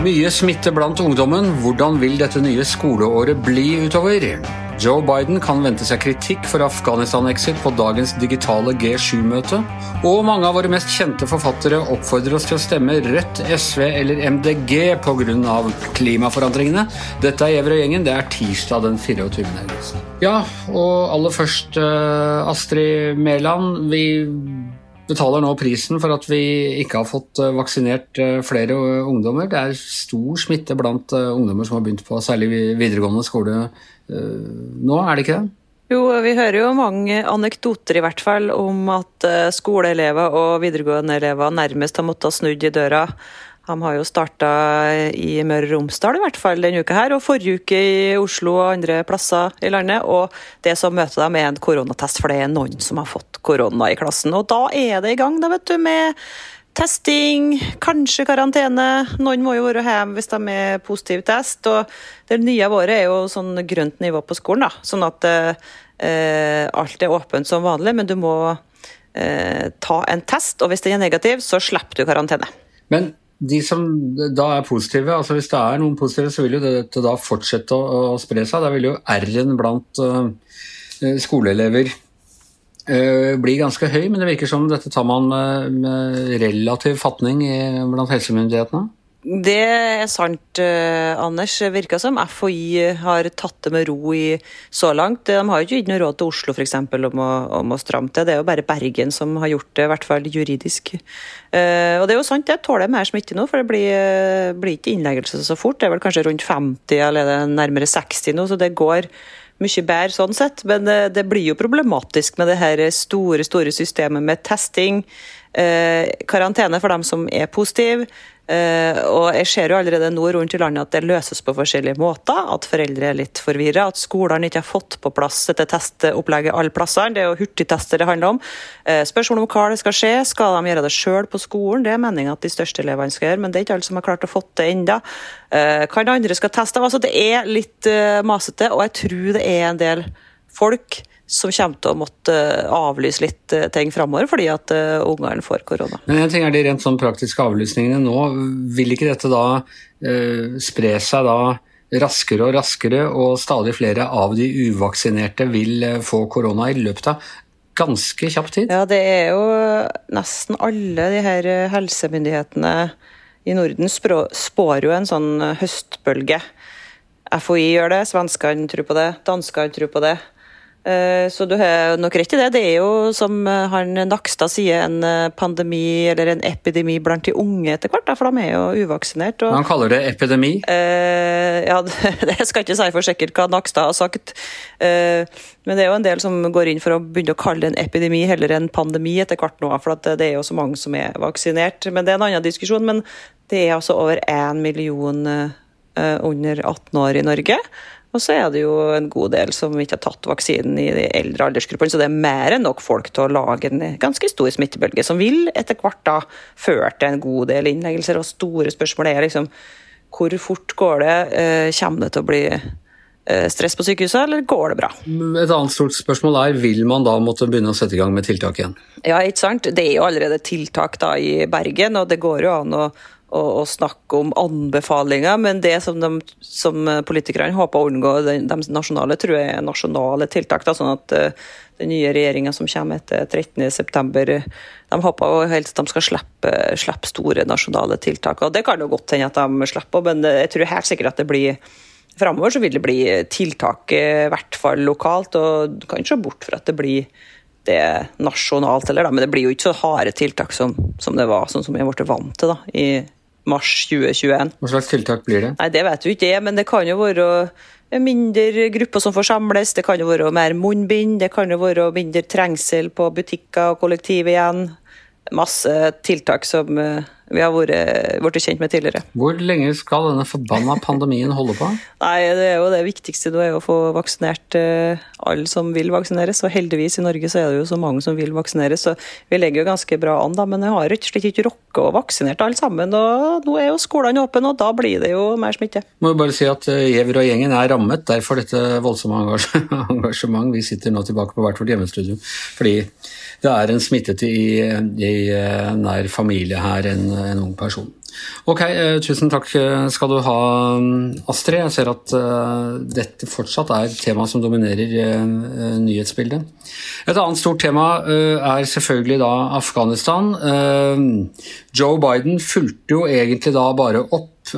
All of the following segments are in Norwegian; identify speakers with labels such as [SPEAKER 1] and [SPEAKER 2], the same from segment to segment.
[SPEAKER 1] Mye smitte blant ungdommen. Hvordan vil dette nye skoleåret bli utover? Joe Biden kan vente seg kritikk for Afghanistan-exit på dagens digitale G7-møte. Og mange av våre mest kjente forfattere oppfordrer oss til å stemme Rødt, SV eller MDG pga. klimaforandringene. Dette er Gjever og gjengen. Det er tirsdag den 24. august. Ja, og aller først eh, Astrid Mæland. Vi betaler nå prisen for at vi ikke har fått eh, vaksinert eh, flere ungdommer. Det er stor smitte blant eh, ungdommer som har begynt på særlig videregående skole nå, er det ikke det?
[SPEAKER 2] Jo, vi hører jo mange anekdoter i hvert fall om at skoleelever og videregående elever nærmest har måttet snudd i døra de har jo starta i Møre og Romsdal i hvert fall denne uka her, og forrige uke i Oslo og andre plasser i landet. Og det som møter dem er en koronatest, for det er noen som har fått korona i klassen. Og da er det i gang, da, vet du, med testing, kanskje karantene. Noen må jo være hjemme hvis de er positiv test. Og det nye året er jo sånn grønt nivå på skolen, da. Sånn at eh, alt er åpent som vanlig, men du må eh, ta en test, og hvis den er negativ, så slipper du karantene.
[SPEAKER 1] Men de som da er positive, altså hvis det er noen positive, så vil jo dette da fortsette å, å spre seg. Da vil jo R-en blant uh, skoleelever uh, bli ganske høy, men det virker som dette tar man med, med relativ fatning i, blant helsemyndighetene?
[SPEAKER 2] Det er sant, eh, Anders. Virker som FHI har tatt det med ro i så langt. De har jo ikke gitt noe råd til Oslo for eksempel, om, å, om å stramme til. Det er jo bare Bergen som har gjort det, i hvert fall juridisk. Uh, og det er jo sant, det tåler mer smitte nå, for det blir, blir ikke innleggelse så fort. Det er vel kanskje rundt 50, eller er nærmere 60 nå, så det går mye bedre sånn sett. Men det, blir jo problematisk med det her store, store systemet med testing. Karantene for dem som er positive, og jeg ser jo allerede nå rundt i landet at det løses på forskjellige måter. At foreldre er litt forvirra. At skolene ikke har fått på plass dette testopplegget alle plassene. Det er jo hurtigtester det handler om. Spørsmålet om hva det skal skje. Skal de gjøre det sjøl på skolen? Det er meninga at de største elevene skal gjøre, men det er ikke alle som har klart å få det enda. Hva andre skal teste? Altså, det er litt masete, og jeg tror det er en del folk som kommer til å måtte eh, avlyse litt eh, ting framover fordi at uh, ungene får korona.
[SPEAKER 1] Men en ting er De rent sånn praktiske avlysningene nå. Vil ikke dette da eh, spre seg da raskere og raskere, og stadig flere av de uvaksinerte vil få korona i løpet av ganske kjapp tid?
[SPEAKER 2] Ja, det er jo nesten alle de her helsemyndighetene i Norden spår jo en sånn høstbølge. FHI gjør det, svenskene tror på det, danskene tror på det. Eh, så du har nok rett i det. Det er jo, som eh, han Nakstad sier, en eh, pandemi eller en epidemi blant de unge etter hvert, for de er jo uvaksinert.
[SPEAKER 1] Og, han kaller det epidemi?
[SPEAKER 2] Eh, ja, det skal jeg ikke si for sikkert hva Nakstad har sagt. Eh, men det er jo en del som går inn for å begynne å kalle det en epidemi heller enn pandemi etter hvert nå, for det er jo så mange som er vaksinert. Men det er en annen diskusjon. Men det er altså over én million under 18 år i Norge. Og så er det jo en god del som ikke har tatt vaksinen i de eldre aldersgruppene, så det er mer enn nok folk til å lage en ganske stor smittebølge, som vil etter hvert da føre til en god del innleggelser. Og store spørsmål er liksom hvor fort går det? Eh, kommer det til å bli eh, stress på sykehuset, eller går det bra?
[SPEAKER 1] Et annet stort spørsmål er, vil man da måtte begynne å sette i gang med tiltak igjen?
[SPEAKER 2] Ja, ikke sant. Det er jo allerede tiltak da i Bergen, og det går jo an å å, å, snakke om anbefalinger, men det som, de, som politikerne håper å unngå, de, de, nasjonale, tror jeg er nasjonale tiltak. Da, sånn at uh, den nye regjeringa som kommer etter 13.9, de håper jo helst at de skal slippe, slippe, store nasjonale tiltak. og Det kan jo godt hende at de slipper, men jeg tror helt sikkert at det blir Framover så vil det bli tiltak, i hvert fall lokalt, og du kan ikke se bort fra at det blir det nasjonalt heller, men det blir jo ikke så harde tiltak som, som det var, sånn som vi blitt vant til da, i mars 2021.
[SPEAKER 1] Hva slags tiltak blir det?
[SPEAKER 2] Nei, Det vet vi ikke, men det kan jo være mindre grupper som får samles, det kan jo være mer munnbind, det kan jo være mindre trengsel på butikker og kollektiv igjen. Masse tiltak som, vi har vært, vært kjent med tidligere.
[SPEAKER 1] Hvor lenge skal denne forbanna pandemien holde på?
[SPEAKER 2] Nei, Det er jo det viktigste nå er å få vaksinert uh, alle som vil vaksineres. Og heldigvis i Norge så er det jo så mange som vil vaksineres, så vi ligger jo ganske bra an. da, Men jeg har rett og slett ikke rukket å vaksinert alle sammen. og Nå er jo skolene åpne, og da blir det jo mer smitte.
[SPEAKER 1] Må jo bare si at Gjever og gjengen er rammet, derfor dette voldsomme engasjement. Vi sitter nå tilbake på hvert vårt hjemmestudio fordi det er en smittete i, i eh, nær familie her, en, en, ung person. Ok, eh, tusen takk skal du ha, Astrid. Jeg ser at uh, dette fortsatt er et tema som dominerer uh, nyhetsbildet. Et annet stort tema er selvfølgelig da Afghanistan. Joe Biden fulgte jo egentlig da bare opp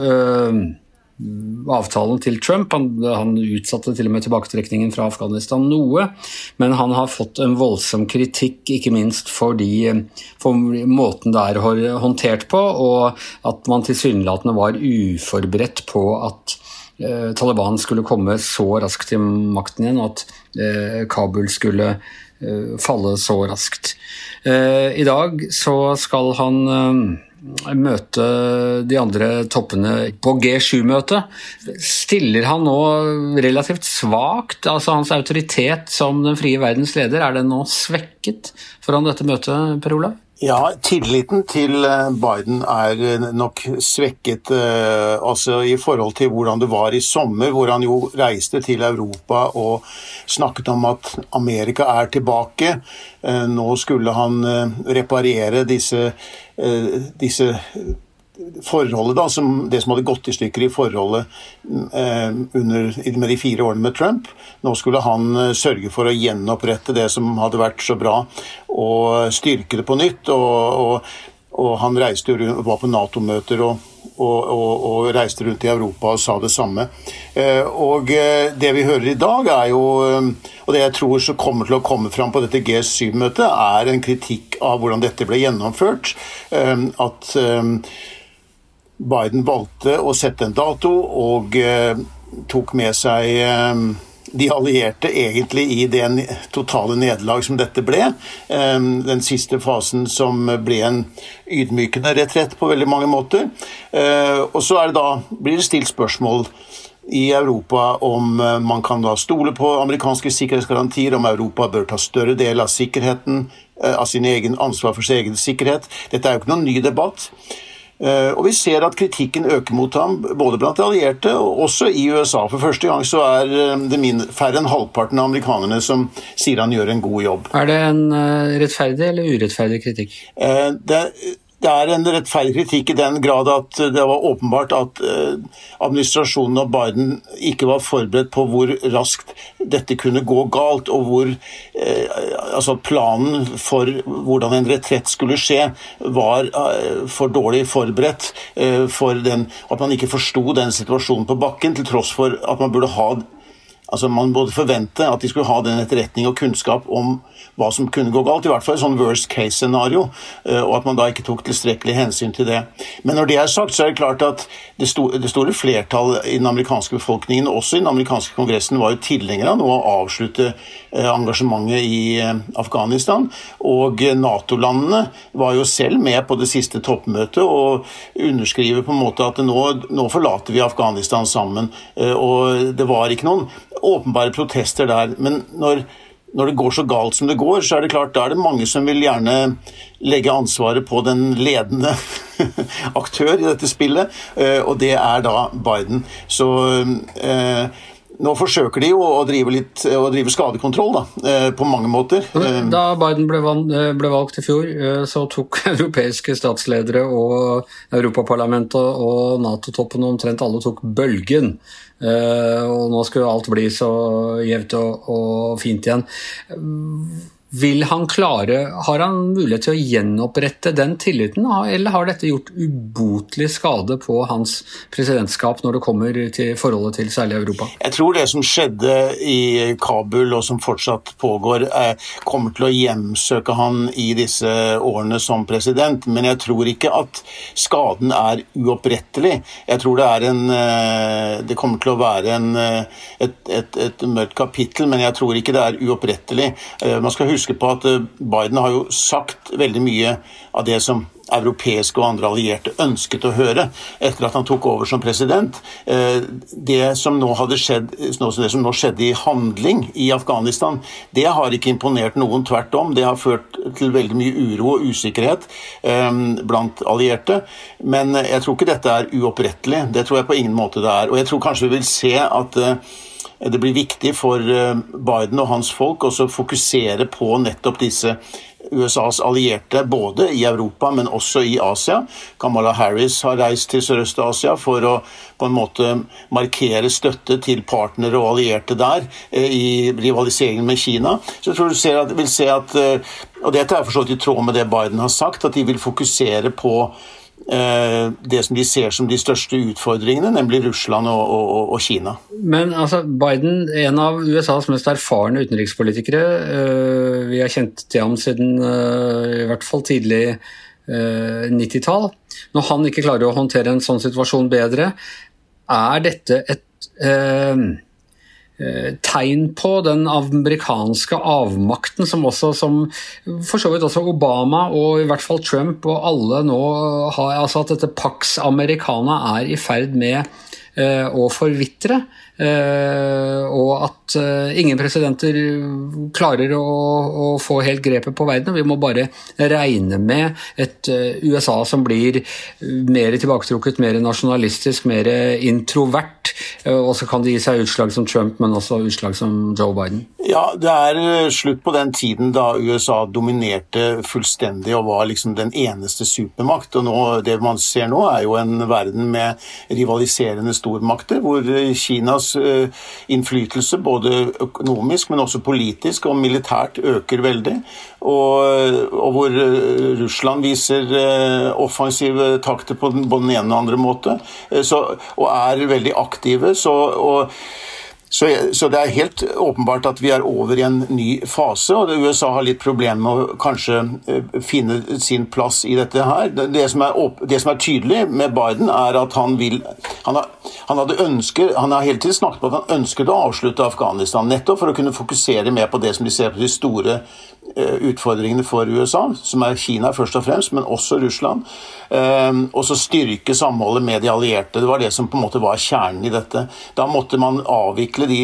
[SPEAKER 1] avtalen til Trump. Han, han, utsatte til og med tilbaketrekningen fra Afghanistan noe, men han har fått en voldsom kritikk, ikke minst for, de, for måten det er håndtert på, og at man tilsynelatende var uforberedt på at eh, Taliban skulle komme så raskt til makten igjen, og at eh, Kabul skulle eh, falle så raskt. I dag så skal han møte de andre toppene på G7-møtet. Stiller han nå relativt svakt? Altså Hans autoritet som den frie verdens leder, er den nå svekket foran dette møtet, Per Olav?
[SPEAKER 3] Ja, tilliten til eh, Biden er eh, nok svekket altså i forhold til hvordan det var i sommer, hvor han jo reiste til Europa og snakket om at Amerika er tilbake. Nå skulle han reparere disse, disse forholdet da, som, det som hadde gått i stykker i forholdet eh, under, med de fire årene med Trump. Nå skulle han eh, sørge for å gjenopprette det som hadde vært så bra, og styrke det på nytt. og, og, og han reiste jo, var på Nato-møter og, og, reiste rundt i Europa og sa det samme. Eh, og eh, det vi hører i dag, er jo eh, Og det jeg tror som kommer til å komme fram på dette G7-møtet, er en kritikk av hvordan dette ble gjennomført. At Biden valgte å sette en dato og eh, tok med seg eh, de allierte egentlig i det totale nederlag som dette ble. Eh, den siste fasen som ble en ydmykende retrett på veldig mange måter. Og så det da, blir det stilt spørsmål i Europa om man kan da stole på amerikanske sikkerhetsgarantier, om Europa bør ta større del av sikkerheten, av sin egen ansvar for sin egen sikkerhet. Dette er jo ikke noen ny debatt. Eh, og vi ser at kritikken øker mot ham, både blant de allierte og også i USA. For første gang så er eh, det færre enn halvparten av amerikanerne som sier han gjør en god jobb.
[SPEAKER 1] Er det en eh, rettferdig eller urettferdig kritikk?
[SPEAKER 3] Det, det er en rettferdig kritikk i den grad at det var åpenbart at eh, administrasjonen av Biden ikke var forberedt på hvor raskt dette kunne gå galt, og hvor eh, altså planen for hvordan en retrett skulle skje, var eh, for dårlig forberedt for den, at man ikke forsto den situasjonen på bakken, til tross for at man burde ha Altså Man både forvente at de skulle ha den etterretning og kunnskap om hva som kunne gå galt. I hvert fall i sånn worst case-scenario, eh, og at man da ikke tok tilstrekkelig hensyn til det. Men når det er sagt, så er det klart at det, store, det store flertall i den amerikanske befolkningen, også i den amerikanske kongressen, var jo tilhengere av nå å avslutte eh, engasjementet i eh, Afghanistan. Og Nato-landene var jo selv med på det siste toppmøtet og underskriver på en måte at nå, nå forlater vi Afghanistan sammen. Og det var ikke noen åpenbare protester der. Men når når det går så galt som det går, så er det klart da er det mange som vil gjerne legge ansvaret på den ledende aktør i dette spillet, eh, og det er da Biden. Så eh, nå forsøker de jo å drive, litt, å drive skadekontroll, da, eh, på mange måter.
[SPEAKER 1] Da Biden ble, valgt i fjor, så tok europeiske statsledere og Europaparlamentet og Nato-toppene omtrent alle tok bølgen og nå skulle alt bli så jevnt og, og fint igjen. Vil han klare, Har han mulighet til å gjenopprette den tilliten, eller har dette gjort ubotelig skade på hans presidentskap når det kommer til forholdet til særlig Europa?
[SPEAKER 3] Jeg tror det som skjedde i Kabul, og som fortsatt pågår, kommer til å hjemsøke han i disse årene som president. Men jeg tror ikke at skaden er uopprettelig. Jeg tror det er en eh, Det kommer til å være en, eh, et, et, et mørkt kapittel, men jeg tror ikke det er uopprettelig. Eh, man skal huske huske på at eh, Biden har jo sagt veldig mye av det som europeiske og andre allierte ønsket å høre etter at han tok over som president. Det som nå, skjedd, det som nå skjedde i handling i Afghanistan, det har ikke imponert noen. Tvert om. Det har ført til veldig mye uro og usikkerhet blant allierte. Men jeg tror ikke dette er uopprettelig. Det tror jeg på ingen måte det er. Og jeg tror kanskje vi vil se at det blir viktig for Biden og hans folk å fokusere på nettopp disse USAs allierte både i Europa, men også i Asia. Kamala Harris har reist til Sørøst-Asia for å på en måte markere støtte til partnere og allierte der eh, i rivaliseringen med Kina. Så jeg tror du at, vil se at, eh, og Dette er forstått i tråd med det Biden har sagt, at de vil fokusere på Eh, det som de ser som de største utfordringene, nemlig Russland og, og, og, Kina.
[SPEAKER 1] Men altså, Biden, en av USAs mest erfarne utenrikspolitikere, eh, vi har kjent til ham siden eh, i hvert fall tidlig 90-tall. Når han ikke klarer å håndtere en sånn situasjon bedre, er dette et Eh, tegn på den amerikanske avmakten som også som for så vidt også Obama og i hvert fall Trump og alle nå har altså At dette Pax Americana er i ferd med uh, å forvitre. Uh, og at uh, ingen presidenter klarer å, å, få helt grepet på verden. Vi må bare regne med et USA som blir mer tilbaketrukket, mer nasjonalistisk, mer introvert Eh, og så kan det gi seg utslag som Trump, men også utslag som Joe Biden.
[SPEAKER 3] Ja, det er eh, slutt på den tiden da USA dominerte fullstendig og var liksom den eneste supermakt. Og nå, det man ser nå, er jo en verden med rivaliserende stormakter, hvor eh, Kinas innflytelse både økonomisk, men også politisk og militært øker veldig. Og, og hvor Russland viser offensive takter på den, på den ene og andre måte, så, og er veldig aktive så, og, så, så, det er helt åpenbart at vi er over i en ny fase, og USA har litt problemer med å kanskje eh, finne sin plass i dette her. Det som er, det som er tydelig med Biden, er at han vil Han, har, han ønsket, han har hele tiden snakket på at han ønsket å avslutte Afghanistan, nettopp for å kunne fokusere mer på det som de ser på de store utfordringene for USA, som er Kina først og fremst, men også Russland. Eh, og så styrke samholdet med de allierte. Det var det som på en måte var kjernen i dette. Da måtte man avvikle de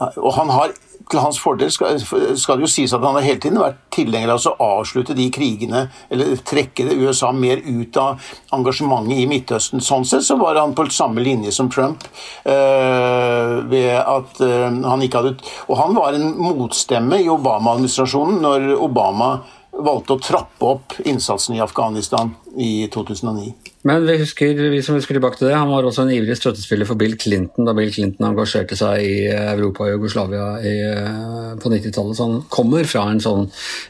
[SPEAKER 3] Og han har til hans fordel skal, skal, det jo sies at han har hele tiden vært tilhenger av å avslutte de krigene, eller trekke USA mer ut av engasjementet i Midtøsten. Sånn sett så var han på samme linje som Trump. Øh, ved at øh, han ikke hadde Og han var en motstemme i Obama-administrasjonen når Obama valgte å trappe opp innsatsen i Afghanistan i 2009.
[SPEAKER 1] Men vi husker, vi som husker tilbake til det, han var også en ivrig støttespiller for Bill Clinton da Bill Clinton engasjerte seg i Europa og Jugoslavia i, eh, på 90-tallet. Så han kommer fra en sånn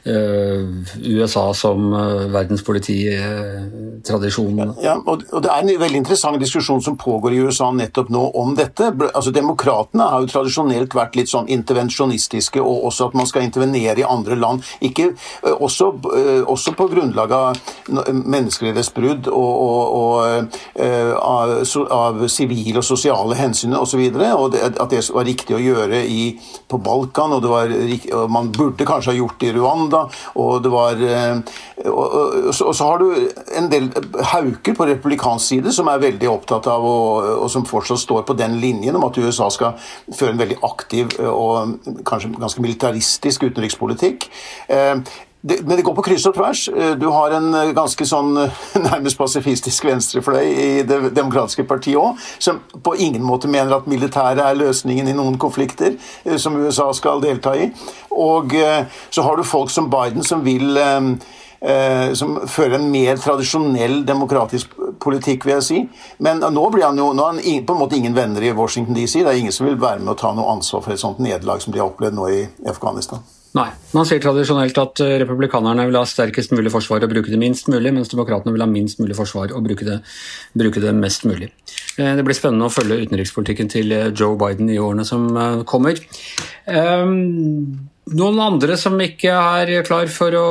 [SPEAKER 1] uh, USA som uh, verdens polititradisjon.
[SPEAKER 3] Uh, ja, og, det er en veldig interessant diskusjon som pågår i USA nettopp nå om dette. Altså Demokratene har jo tradisjonelt vært litt sånn intervensjonistiske, og også at man skal intervenere i andre land. Ikke, også, også på grunnlag av menneskerettighetsbrudd og, og og, av, av sivile og sosiale hensyn osv. Og, så og at det var riktig å gjøre i, på Balkan, og, var, og, man burde kanskje ha gjort det i Rwanda. Og, det var, eh, så, så har du en del hauker på republikansk side som er veldig opptatt av, og, som fortsatt står på den linjen om at USA skal føre en veldig aktiv og kanskje ganske militaristisk utenrikspolitikk. Det, men det går på kryss og tvers. Eh, du har en eh, ganske sånn eh, nærmest pasifistisk venstrefløy i Det demokratiske partiet òg, som på ingen måte mener at militæret er løsningen i noen konflikter som USA skal delta i. Og så har du folk som Biden som vil som fører en mer tradisjonell demokratisk politikk, vil jeg si. Men nå, blir han jo, nå har han på en måte ingen venner i Washington DC. Det er ingen som vil være med å ta noe ansvar for et sånt nederlag som de har opplevd nå i Afghanistan.
[SPEAKER 1] Nei. Man sier tradisjonelt at eh, republikanerne vil ha sterkest mulig forsvar og bruke det minst mulig, mens demokratene vil ha minst mulig forsvar og bruke det, bruke det, mest mulig. Eh, det blir spennende å følge utenrikspolitikken til eh, Joe Biden i årene som kommer. Noen andre som ikke er klar for å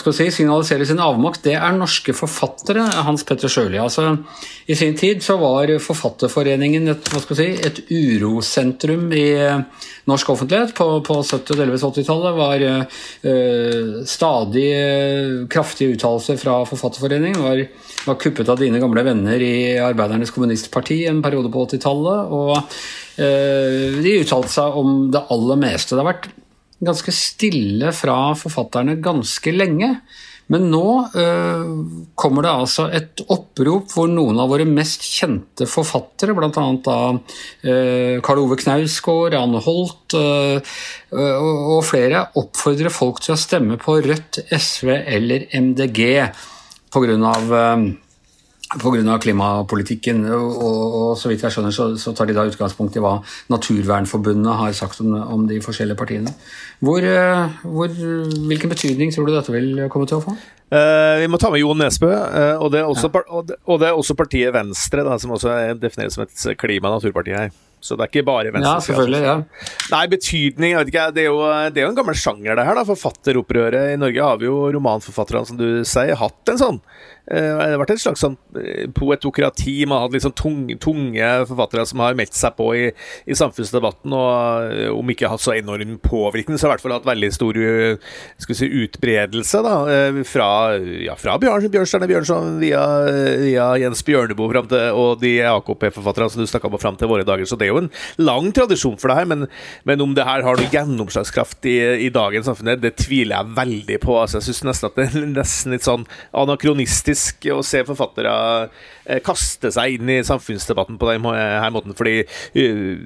[SPEAKER 1] skal si, signaliserer sin avmakt, det er norske forfattere, Hans Petter Sjøli. Altså, I sin tid så var Forfatterforeningen et, hva skal si, et urosentrum i norsk offentlighet. På, på 70- og delvis 80-tallet var uh, stadig kraftige uttalelser fra Forfatterforeningen. Var, var kuppet av dine gamle venner i Arbeidernes Kommunistparti en periode på 80-tallet. og uh, de uttalte seg om det aller meste. Det har vært ganske stille fra forfatterne ganske lenge. Men nå øh, kommer det altså et opprop hvor noen av våre mest kjente forfattere, bl.a. da øh, Karl Ove Knausgård, Anne Holt øh, og flere, oppfordrer folk til å stemme på Rødt, SV eller MDG pga. Pga. klimapolitikken, og, og, så vidt jeg skjønner, så, så, tar de da utgangspunkt i hva Naturvernforbundet har sagt om, om de forskjellige partiene. Hvor, eh, hvor, hvilken betydning tror du dette vil komme til å få?
[SPEAKER 4] Uh, vi må ta med Jon Nesbø, uh, og, det også, ja. og, det, og, det er også, partiet Venstre, da, som også defineres som et klima- og naturparti her. Så det er ikke bare venstre.
[SPEAKER 1] Ja, selvfølgelig, ja.
[SPEAKER 4] Nei, betydning jeg vet ikke, det er, jo, det er jo en gammel sjanger, det her. da, Forfatteropprøret. I Norge har vi jo romanforfatterne, som du sier, hatt en sånn det har vært et slags sånn eh, poetokrati. Man har hatt liksom tunge, tunge forfattere som har meldt seg på i, i, samfunnsdebatten, og eh, om ikke hatt så enorm påvirkning, så har i hvert fall hatt veldig stor si, utbredelse da, fra, ja, fra Bjørn, Bjørnstjerne Bjørnson via, via, Jens Bjørneboe fram til, og de AKP-forfatterne som du snakka om fram til våre dager. Så det er jo en lang tradisjon for det her, men, men om det her har noe gjennomslagskraft i, i dagens samfunn, det tviler jeg veldig på. Altså, jeg syns nesten at det er nesten litt sånn anakronistisk fantastisk å se forfattere eh, kaste seg inn i samfunnsdebatten på denne måten. Fordi uh,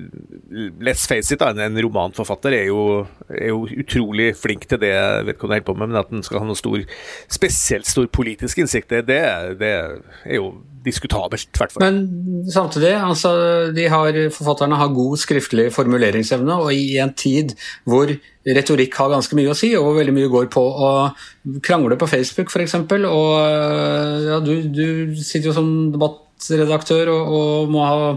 [SPEAKER 4] let's face it, en romanforfatter er jo, er jo utrolig flink til det vedkommende holder på med, men at den skal ha noe stor, spesielt stor politisk innsikt, det, det er jo diskutabelt, i hvert fall.
[SPEAKER 1] Men samtidig, altså, har, forfatterne har god skriftlig formuleringsevne, og i en tid hvor retorikk har ganske mye å si, og veldig mye går på å krangle på Facebook f.eks. Og ja, du, du, sitter jo som debattredaktør og, og må, ha,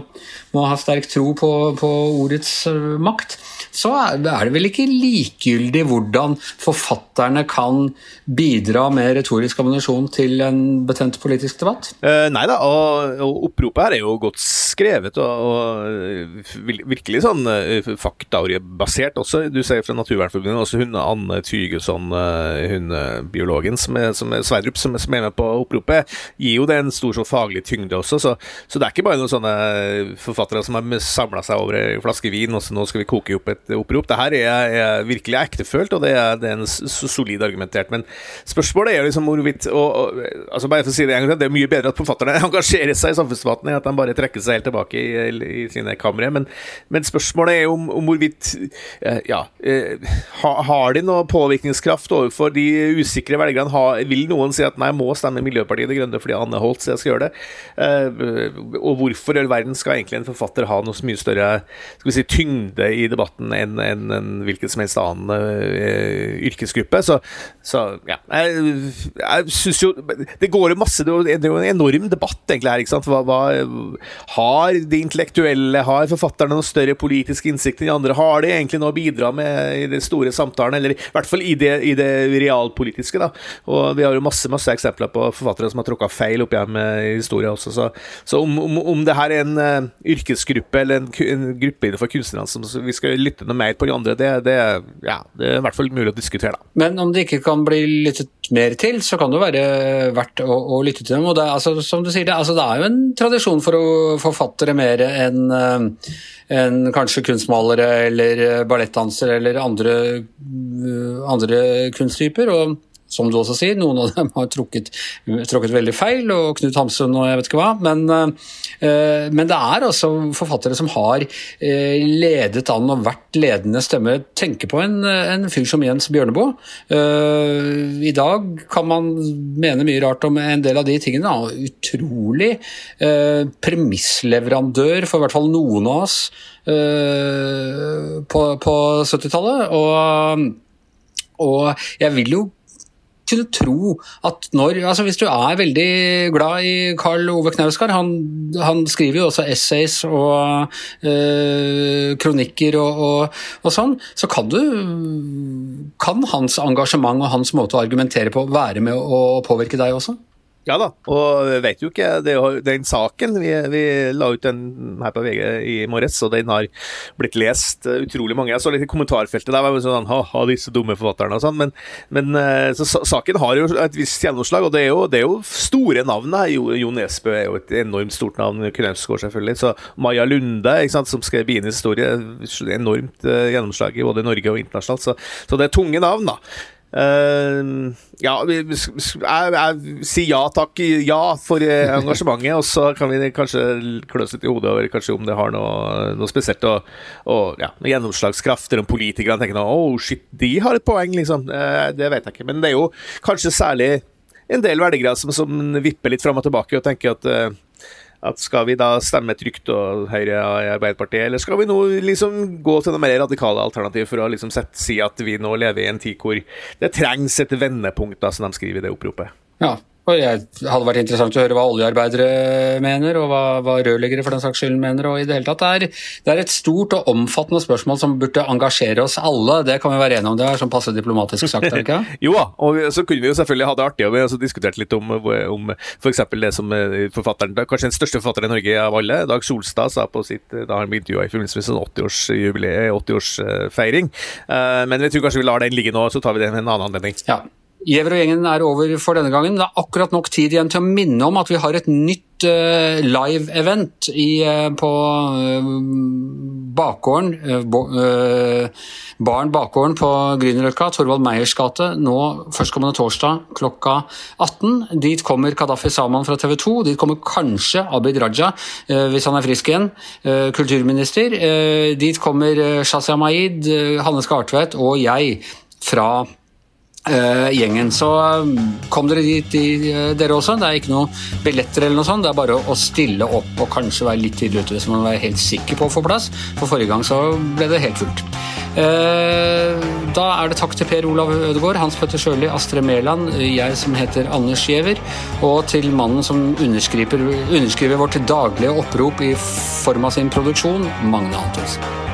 [SPEAKER 1] må, ha, sterk tro på, på ordets makt så er det vel ikke likegyldig hvordan forfatterne kan bidra med retorisk ammunisjon til en betent politisk debatt?
[SPEAKER 4] Eh, nei da, og, og, oppropet her er jo godt skrevet og, og virkelig sånn uh, faktabasert også. Du sier fra Naturvernforbundet, også hun Anne Tygeson, hun biologen som er, som er Sverdrup, som, er med på oppropet, gir jo det en stor sånn faglig tyngde også. Så, så, det er ikke bare noen sånne forfattere som har samla seg over ei flaske vin, og så nå skal vi koke opp et opprop. Det her er, er virkelig ektefølt, og det er, det er en solid argumentert. Men spørsmålet er liksom hvorvidt og, og, altså bare for å si Det en gang det er mye bedre at forfatterne engasjerer seg i samfunnsdebatten enn at de bare trekker seg helt tilbake i, i sine kamre. Men, men, spørsmålet er om, om hvorvidt eh, Ja, ha, har de noe påvirkningskraft overfor de usikre velgerne? Vil noen si at nei, må stemme Miljøpartiet De Grønne fordi Anne Holt sier jeg skal gjøre det? Eh, og hvorfor i all verden skal egentlig en forfatter ha noe så mye større skal vi si, tyngde i debatten enn en, en hvilken som helst annen uh, yrkesgruppe. Så, så ja. Jeg, jeg syns jo Det går jo masse Det er jo en enorm debatt egentlig her. ikke sant? Hva, hva, har de intellektuelle, har forfatterne noe større politisk innsikt enn de andre? Har de egentlig noe å bidra med i den store samtalen, eller i hvert fall i det, i det realpolitiske? da. Og Vi har jo masse masse eksempler på forfattere som har tråkka feil opp igjen med historien også. Så, så om, om, om, det her er en uh, yrkesgruppe eller en, en gruppe innenfor kunstnerne som vi skal lytte noe mer på de andre, det, det, ja, det er i hvert fall mulig å diskutere. Da.
[SPEAKER 1] Men om det ikke kan bli lyttet mer til, så kan det være verdt å, å lytte til dem. og det, altså, som du sier, det, altså, det, er jo en tradisjon for å forfattere mer enn uh, en kanskje kunstmalere eller ballettdansere eller andre, uh, andre kunsttyper. og som du også sier, noen av dem har trukket, trukket veldig feil, og Knut Hamsun og jeg vet ikke hva. Men, uh, men det er altså forfattere som har uh, ledet an og vært ledende stemme. Tenke på en, en fyr som Jens Bjørneboe. Uh, I dag kan man mene mye rart om en del av de tingene. Utrolig premissleverandør for i hvert fall noen av oss på, på 70-tallet. Og, og jeg vil jo kunne tro at når altså Hvis du er veldig glad i Karl Ove Knausgard, han, han skriver jo også essays og øh, kronikker og, og, og, sånn, så kan du Kan hans engasjement og hans måte å argumentere på være med å påvirke deg også?
[SPEAKER 4] Ja da, og vet jo ikke det, er Den saken vi, vi, la ut den her på VG i morges, og den har blitt lest utrolig mange. Jeg så litt i kommentarfeltet, der var sånn ha disse dumme forfatterne og sånn, men, men eh, så, saken har jo et visst gjennomslag, og det er jo, det er jo store navn her. Jo, Nesbø er jo et enormt stort navn, Knausgård selvfølgelig, så Maja Lunde, sant, som skrev Bienes historie, enormt uh, gjennomslag i både Norge og internasjonalt, så, så det er tunge navn, da. Uh, ja, jeg, jeg, sier ja takk, ja for eh, engasjementet, og så kan vi kanskje kløse litt i hodet over kanskje om det har noe, noe spesielt og, og ja, gjennomslagskraft, eller om politikerne tenker noe oh shit, de har et poeng, liksom. Uh, det vet jeg ikke. Men det er jo kanskje særlig en del velgere som, som vipper litt fram og tilbake og tenker at uh, at skal vi da stemme trygt og Høyre i Arbeiderpartiet, eller skal vi nå liksom gå til noe mer radikale alternativ for å liksom sette, si at vi nå lever i en tid hvor det trengs et vendepunkt, da, som de skriver i det oppropet?
[SPEAKER 1] Ja, og det hadde vært interessant å høre hva oljearbeidere mener, og hva, hva rørleggere for den saks skyld mener. og i Det hele tatt. Det er, det er, et stort og omfattende spørsmål som burde engasjere oss alle. Det kan vi være enige om. Det er sånn passe diplomatisk sagt, er det ikke?
[SPEAKER 4] jo da, og så kunne vi jo selvfølgelig ha det artig, og vi har også diskutert litt om, om f.eks. det som eh, forfatteren, kanskje den største forfatteren i Norge av alle, Dag Solstad, sa på sitt da han ble intervjua i forbindelse med sånn 80-årsfeiring. 80 uh, men vi tror kanskje vi lar den ligge nå, så tar vi det med en annen anledning.
[SPEAKER 1] Ja. Gjever og gjengen er over for denne gangen. Det er akkurat nok tid igjen til å minne om at vi har et nytt uh, live-event uh, på uh, bakgården, Baren bakgården på Grünerløkka, Torvald Meyers gate, nå førstkommende torsdag klokka 18. Dit kommer Kadafi Saman fra TV 2. Dit kommer kanskje Abid Raja, hvis han er frisk igjen, kulturminister. Dit kommer Shazia Maid, Hanne Skartvedt og jeg fra gjengen. Så um, kom dere dit, de, uh, dere også. Det er ikke noe billetter eller noe sånt. Det er bare å, stille opp og kanskje være litt tidlig ute hvis man er helt sikker på å få plass. For forrige gang så ble det helt fullt. Da er det takk til Per Olav Ødegaard, Hans Petter Sjøli, Astrid Mæland, jeg som heter Anders Giæver, og til mannen som underskriver, underskriver vårt daglige opprop i form av sin produksjon, Magne Antonsen.